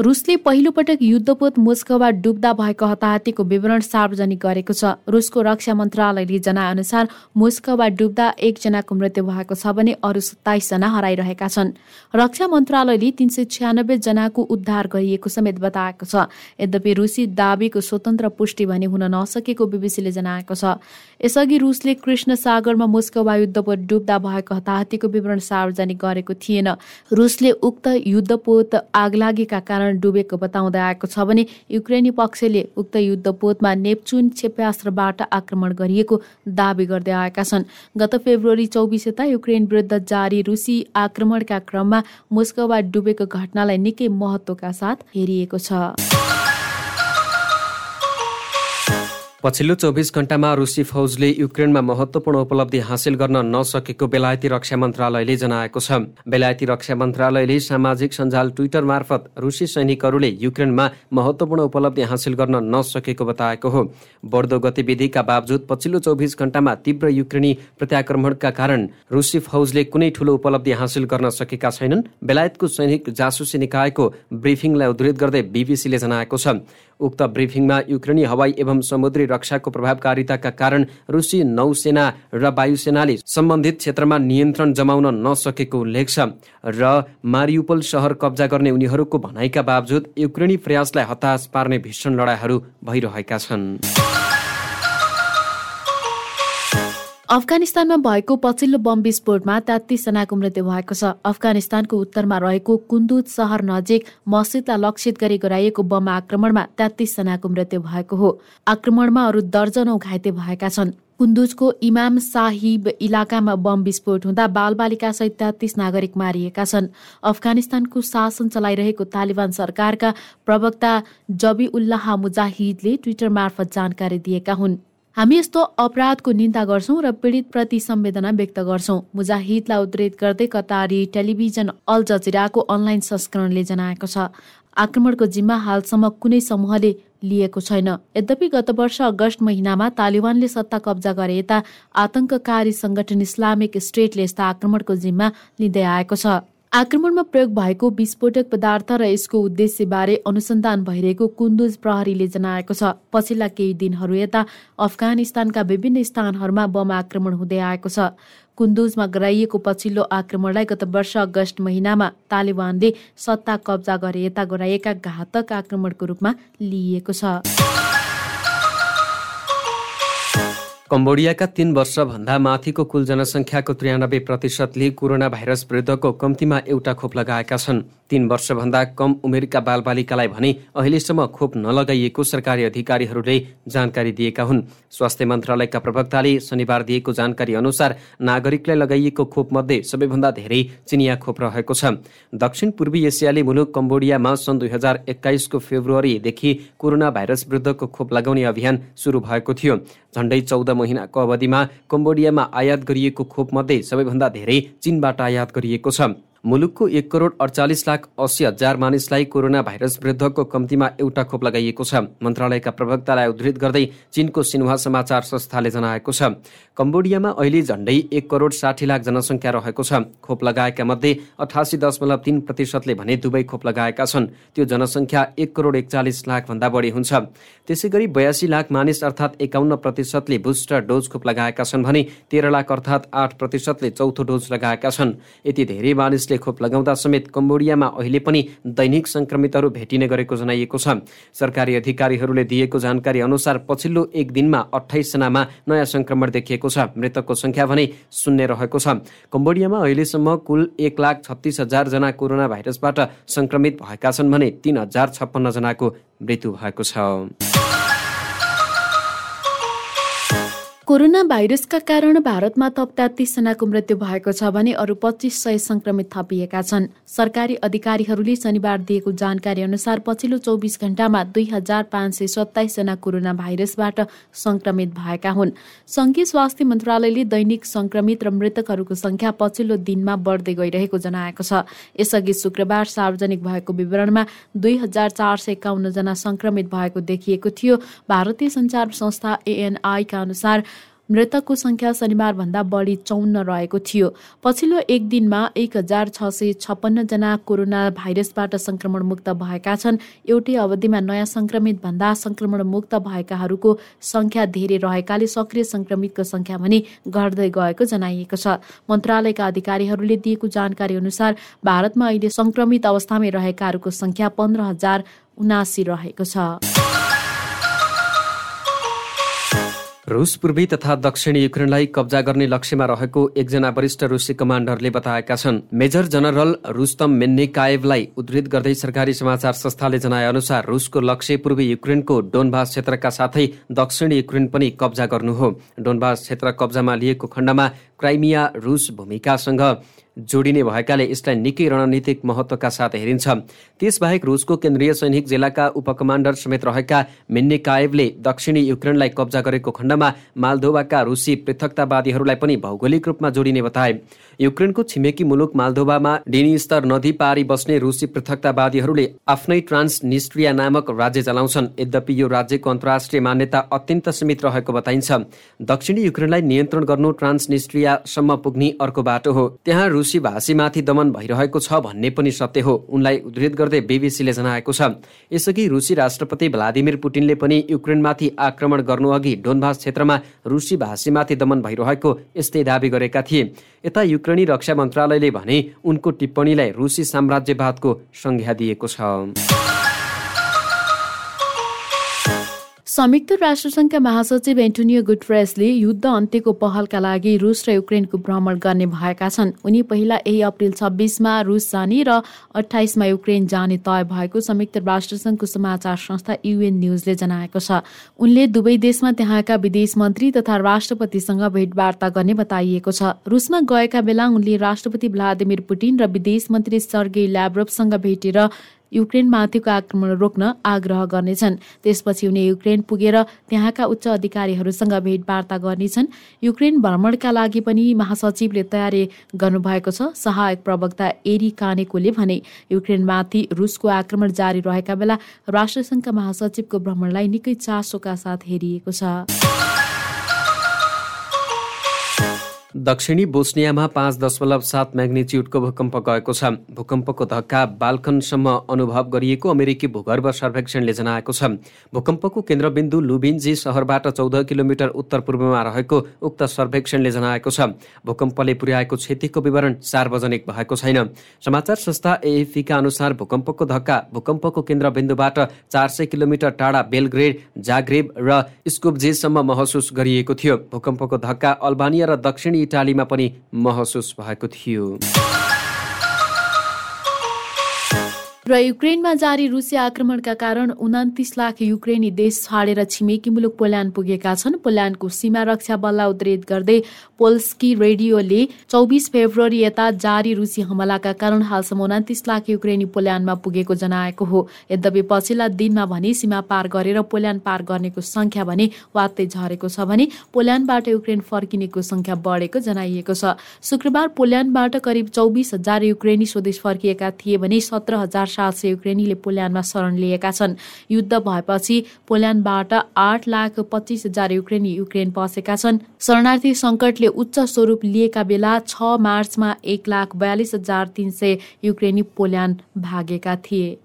रुसले पहिलोपटक युद्धपोत मोस्कवा डुब्दा भएको हताहतीको विवरण सार्वजनिक गरेको छ। रुसको रक्षा मन्त्रालयले जनाएअनुसार मोस्कवा डुब्दा एकजनाको मृत्यु भएको छ भने अरू सत्ताइसजना हराइरहेका छन्। रक्षा मन्त्रालयले तीन सय छ्यानब्बे जनाको उद्धार गरिएको समेत बताएको छ। यद्यपि रुसी दावीको स्वतन्त्र पुष्टि भने हुन नसकेको बिबिसीले जनाएको छ। यसअघि रुसले कृष्ण सागरमा मोस्कवा युद्धपोत डुब्दा भएको हताहतीको विवरण सार्वजनिक गरेको थिएन। रुसले उक्त युद्धपोत आगलागीका कारण कारण डुबेको बताउँदै आएको छ भने युक्रेनी पक्षले उक्त युद्धपोतमा नेप्चुन क्षेप्यास्त्रबाट आक्रमण गरिएको दावी गर्दै आएका छन्। गत फेब्रुअरी चौबिस यता युक्रेन विरुद्ध जारी रुसी आक्रमणका क्रममा मोस्कोवा डुबेको घटनालाई निकै महत्वका साथ हेरिएको छ। पछिल्लो चौबिस घण्टामा रुसी फौजले युक्रेनमा महत्वपूर्ण उपलब्धि हासिल गर्न नसकेको बेलायती रक्षा मन्त्रालयले जनाएको छ। बेलायती रक्षा मन्त्रालयले सामाजिक सञ्जाल ट्विटर मार्फत रुसी सैनिकहरूले युक्रेनमा महत्वपूर्ण उपलब्धि हासिल गर्न नसकेको बताएको हो। बढ्दो गतिविधिका बावजुद पछिल्लो चौबिस घण्टामा तीव्र युक्रेनी प्रत्याक्रमणका कारण रुसी फौजले कुनै ठूलो उपलब्धि हासिल गर्न सकेका छैनन्। बेलायतको सैनिक जासुसी निकायको ब्रिफिङलाई उद्धृत गर्दै बिबिसीले जनाएको छ। उक्त ब्रिफिङमा युक्रेनी हवाई एवं समुद्री रक्षाको प्रभावकारिताका कारण रुसी नौसेना र वायुसेनाले सम्बन्धित क्षेत्रमा नियन्त्रण जमाउन नसकेको उल्लेख छ र मारियुपल सहर कब्जा गर्ने उनीहरूको भनाइका बावजुद युक्रेनी प्रयासलाई हताश पार्ने भीषण लडाइँहरू भइरहेका छन्। अफगानिस्तानमा भएको पछिल्लो बम विस्फोटमा तेत्तिसजनाको मृत्यु भएको छ। अफगानिस्तानको उत्तरमा रहेको कुन्दुज सहर नजिक मस्जिदलाई लक्षित गरी गराइएको बम आक्रमणमा तेत्तिसजनाको मृत्यु भएको हो। आक्रमणमा अरू दर्जनौ घाइते भएका छन्। कुन्दुजको इमाम साहिब इलाकामा बम विस्फोट हुँदा बालबालिका सहित तेत्तिस नागरिक मारिएका छन्। अफगानिस्तानको शासन चलाइरहेको तालिबान सरकारका प्रवक्ता जबी उल्लाह मुजाहिदले ट्विटर मार्फत जानकारी दिएका हुन्। हामी यस्तो अपराधको निन्दा गर्छौँ र पीडितप्रति संवेदना व्यक्त गर्छौँ। मुजाहिदलाई उद्धित गर्दै कतारी टेलिभिजन अल जजिराको अनलाइन संस्करणले जनाएको छ। आक्रमणको जिम्मा हालसम्म कुनै समूहले लिएको छैन। यद्यपि गत वर्ष अगस्त महिनामा तालिबानले सत्ता कब्जा गरे यता आतंककारी संगठन इस्लामिक स्टेटले यस्ता आक्रमणको जिम्मा लिँदै आएको छ। आक्रमणमा प्रयोग भएको विस्फोटक पदार्थ र यसको उद्देश्यबारे अनुसन्धान भइरहेको कुन्दुज प्रहरीले जनाएको छ। पछिल्ला केही दिनहरू यता अफगानिस्तानका विभिन्न स्थानहरूमा बम आक्रमण हुँदै आएको छ। कुन्दुजमा गराइएको पछिल्लो आक्रमणलाई गत वर्ष अगस्त महिनामा तालिबानले सत्ता कब्जा गरे यता गराइएका घातक आक्रमणको रूपमा लिइएको छ। कम्बोडियाका तीन वर्षभन्दा माथिको कुल जनसङ्ख्याको त्रियानब्बे प्रतिशतले कोरोना भाइरस विरुद्धको कम्तीमा एउटा खोप लगाएका छन्। तीन वर्षभन्दा कम उमेरका बालबालिकालाई भने अहिलेसम्म खोप नलगाइएको सरकारी अधिकारीहरूले जानकारी दिएका हुन्। स्वास्थ्य मन्त्रालयका प्रवक्ताले शनिबार दिएको जानकारी अनुसार नागरिकलाई लगाइएको खोप मध्ये सबैभन्दा धेरै चिनिया खोप रहेको छ। दक्षिण पूर्वी एसियाली मुलुक कम्बोडियामा सन् दुई हजार एक्काइसको फेब्रुअरीदेखि कोरोना भाइरस विरुद्धको खोप लगाउने अभियान सुरु भएको थियो। झण्डै चौध महिनाको अवधिमा कम्बोडियामा आयात गरिएको खोप मध्ये सबैभन्दा धेरै चीनबाट आयात गरिएको छ। मुलुकको एक करोड अडचालिस लाख अस्सी हजार मानिसलाई कोरोना भाइरस विरुद्धको कम्तीमा एउटा खोप लगाइएको छ। मन्त्रालयका प्रवक्तालाई उद्धृत गर्दै चीनको सिन्हा समाचार संस्थाले जनाएको छ। कम्बोडियामा अहिले झण्डै एक करोड साठी लाख जनसङ्ख्या रहेको छ। खोप लगाएका मध्ये अठासी दशमलव तीन प्रतिशतले भने दुवै खोप लगाएका छन्। त्यो जनसङ्ख्या एक करोड एकचालिस लाख भन्दा बढी हुन्छ। त्यसै गरी बयासी लाख मानिस अर्थात् एकाउन्न प्रतिशतले बुस्टर डोज खोप लगाएका छन् भने तेह्र लाख अर्थात् आठ प्रतिशतले चौथो डोज लगाएका छन्। यति धेरै मानिस मानिसले खोप लगाउँदा समेत कम्बोडियामा अहिले पनि दैनिक संक्रमितहरू भेटिने गरेको जनाइएको छ। सरकारी अधिकारीहरूले दिएको जानकारी अनुसार पछिल्लो एक दिनमा अठाइसजनामा नयाँ संक्रमण देखिएको छ। मृतकको संख्या भने शून्य रहेको छ। कम्बोडियामा अहिलेसम्म कुल एक लाख छत्तिस जना कोरोना भाइरसबाट संक्रमित भएका छन् भने तीन हजार छप्पन्न जनाको मृत्यु भएको छ। कोरोना भाइरसका कारण भारतमा थप तेत्तिसजनाको मृत्यु भएको छ भने अरू पच्चिस सय संक्रमित थपिएका छन्। सरकारी अधिकारीहरूले शनिबार दिएको जानकारी अनुसार पछिल्लो चौबिस घण्टामा दुई हजार पाँच सय सत्ताइसजना कोरोना भाइरसबाट संक्रमित भएका हुन्। संघीय स्वास्थ्य मन्त्रालयले दैनिक संक्रमित र मृतकहरूको संख्या पछिल्लो दिनमा बढ्दै गइरहेको जनाएको छ। यसअघि शुक्रबार सार्वजनिक भएको विवरणमा दुई हजार चार सय एकाउन्न जना संक्रमित भएको देखिएको थियो। भारतीय संचार संस्था एएनआईका अनुसार मृतकको संख्या शनिबार भन्दा बढी चौन्न रहेको थियो। पछिल्लो एक दिनमा एक हजार छ सय छप्पन्न जना कोरोना भाइरसबाट संक्रमण मुक्त भएका छन्। एउटै अवधिमा नयाँ संक्रमित भन्दा संक्रमण मुक्त भएकाहरूको संख्या धेरै रहेकाले सक्रिय संक्रमितको संख्या भने घट्दै गएको जनाइएको छ। मन्त्रालयका अधिकारीहरूले दिएको जानकारी अनुसार भारतमा अहिले संक्रमित अवस्थामै रहेकाहरूको संख्या पन्ध्र हजार उनासी रहेको छ। रुस पूर्वी तथा दक्षिणी युक्रेनलाई कब्जा गर्ने लक्ष्यमा रहेको एकजना वरिष्ठ रुसी कमान्डरले बताएका छन्। मेजर जनरल रुस्तम मेन्निकाएभलाई उद्धृत गर्दै सरकारी समाचार संस्थाले जनाए अनुसार रुसको लक्ष्य पूर्वी युक्रेनको डोनभास क्षेत्रका साथै दक्षिणी युक्रेन पनि कब्जा गर्नु हो। डोनभास क्षेत्र कब्जामा लिएको खण्डमा क्राइमिया रुस भूमिकासँग जोडिने भएकाले यसलाई निकै रणनीतिक महत्वका साथ हेरिन्छ। त्यसबाहेक रुसको केन्द्रीय सैनिक जिल्लाका उपकमान्डर समेत रहेका मिन्नेकाएभले दक्षिणी युक्रेनलाई कब्जा गरेको खण्डमा मालदोभाका रुसी पृथकतावादीहरूलाई पनि भौगोलिक रूपमा जोडिने बताए। युक्रेनको छिमेकी मुलुक मालदोभामा डिनिस्तर नदी पारी बस्ने रुसी पृथकतावादीहरूले आफ्नै ट्रान्सनिस्ट्रिया नामक राज्य चलाउँछन्। यद्यपि यो राज्यको अन्तर्राष्ट्रिय मान्यता अत्यन्त सीमित रहेको बताइन्छ। दक्षिणी युक्रेनलाई नियन्त्रण गर्नु ट्रान्सनिस्ट्रियासम्म पुग्ने अर्को बाटो हो। त्यहाँ रुसी भाषीमाथि दमन भइरहेको छ भन्ने पनि सत्य हो उनलाई उद्धृत गर्दै बिबिसीले जनाएको छ। यसअघि रुसी राष्ट्रपति भ्लादिमिर पुटिनले पनि युक्रेनमाथि आक्रमण गर्नु अघि डोनभास क्षेत्रमा रुसी भाषीमाथि दमन भइरहेको यस्तै दावी गरेका थिए। यता युक्रेनी रक्षा मन्त्रालयले भने उनको टिप्पणीलाई रुसी साम्राज्यवादको संज्ञा दिएको छ। संयुक्त राष्ट्रसङ्घका महासचिव एन्टोनियो गुटरेसले युद्ध अन्त्यको पहलका लागि रुस र युक्रेनको भ्रमण गर्ने भएका छन्। उनी पहिला यही अप्रेल छब्बिसमा रुस जाने र अठाइसमा युक्रेन जाने तय भएको संयुक्त राष्ट्रसङ्घको समाचार संस्था युएन न्युजले जनाएको छ। उनले दुवै देशमा त्यहाँका विदेश मन्त्री तथा राष्ट्रपतिसँग भेटवार्ता गर्ने बताइएको छ। रुसमा गएका बेला उनले राष्ट्रपति भ्लादिमिर पुटिन र विदेश मन्त्री सर्गे ल्याब्रोभसँग भेटेर युक्रेनमाथिको आक्रमण रोक्न आग्रह गर्नेछन्। त्यसपछि उनी युक्रेन पुगेर त्यहाँका उच्च अधिकारीहरूसँग भेटवार्ता गर्नेछन्। युक्रेन भ्रमणका लागि पनि महासचिवले तयारी गर्नुभएको छ। सहायक प्रवक्ता एरी कानेकोले भने युक्रेनमाथि रुसको आक्रमण जारी रहेका बेला राष्ट्रसङ्घका महासचिवको भ्रमणलाई निकै चासोका साथ हेरिएको छ। दक्षिणी बोस्नियामा पाँच दशमलव सात म्याग्निच्युडको भूकम्प गएको छ। भूकम्पको धक्का बाल्कनसम्म अनुभव गरिएको अमेरिकी भूगर्भ सर्वेक्षणले जनाएको छ। भूकम्पको केन्द्रबिन्दु लुबिन्जी सहरबाट चौध किलोमिटर उत्तर पूर्वमा रहेको उक्त सर्वेक्षणले जनाएको छ। भूकम्पले पुर्याएको क्षतिको विवरण सार्वजनिक भएको छैन। समाचार संस्था एएफीका अनुसार भूकम्पको धक्का भूकम्पको केन्द्रबिन्दुबाट चार सय किलोमिटर टाढा बेलग्रेड जाग्रेब र स्कुब्जेसम्म महसुस गरिएको थियो। भूकम्पको धक्का अल्बानिया र दक्षिणी इटालीमा पनि महसुस भएको थियो। र युक्रेनमा जारी रुसी आक्रमणका कारण उन्तिस लाख युक्रेनी देश छाडेर छिमेकी मुलुक पोल्यान्ड पुगेका छन्। पोल्यान्डको सीमा रक्षा बललाई उद्धित गर्दै पोल्स्की रेडियोले चौबिस फेब्रुअरी यता जारी रुसी हमलाका कारण हालसम्म उन्तिस लाख युक्रेनी पोल्यान्डमा पुगेको जनाएको हो। यद्यपि पछिल्ला दिनमा भने सीमा पार गरेर पोल्यान्ड पार गर्नेको संख्या भने वात्तै झरेको छ भने पोल्यान्डबाट युक्रेन फर्किनेको संख्या बढेको जनाइएको छ। शुक्रबार पोल्यान्डबाट करिब चौबिस हजार युक्रेनी स्वदेश फर्किएका थिए भने सत्र हजार सात सय युक्रेनीले पोल्यान्डमा शरण लिएका छन्। युद्ध भएपछि पोल्यान्डबाट आठ लाख पच्चिस हजार युक्रेनी युक्रेन पसेका छन्। शरणार्थी सङ्कटले उच्च स्वरूप लिएका बेला छ मार्चमा एक लाख बयालिस हजार तिन सय युक्रेनी पोल्यान्ड भागेका थिए।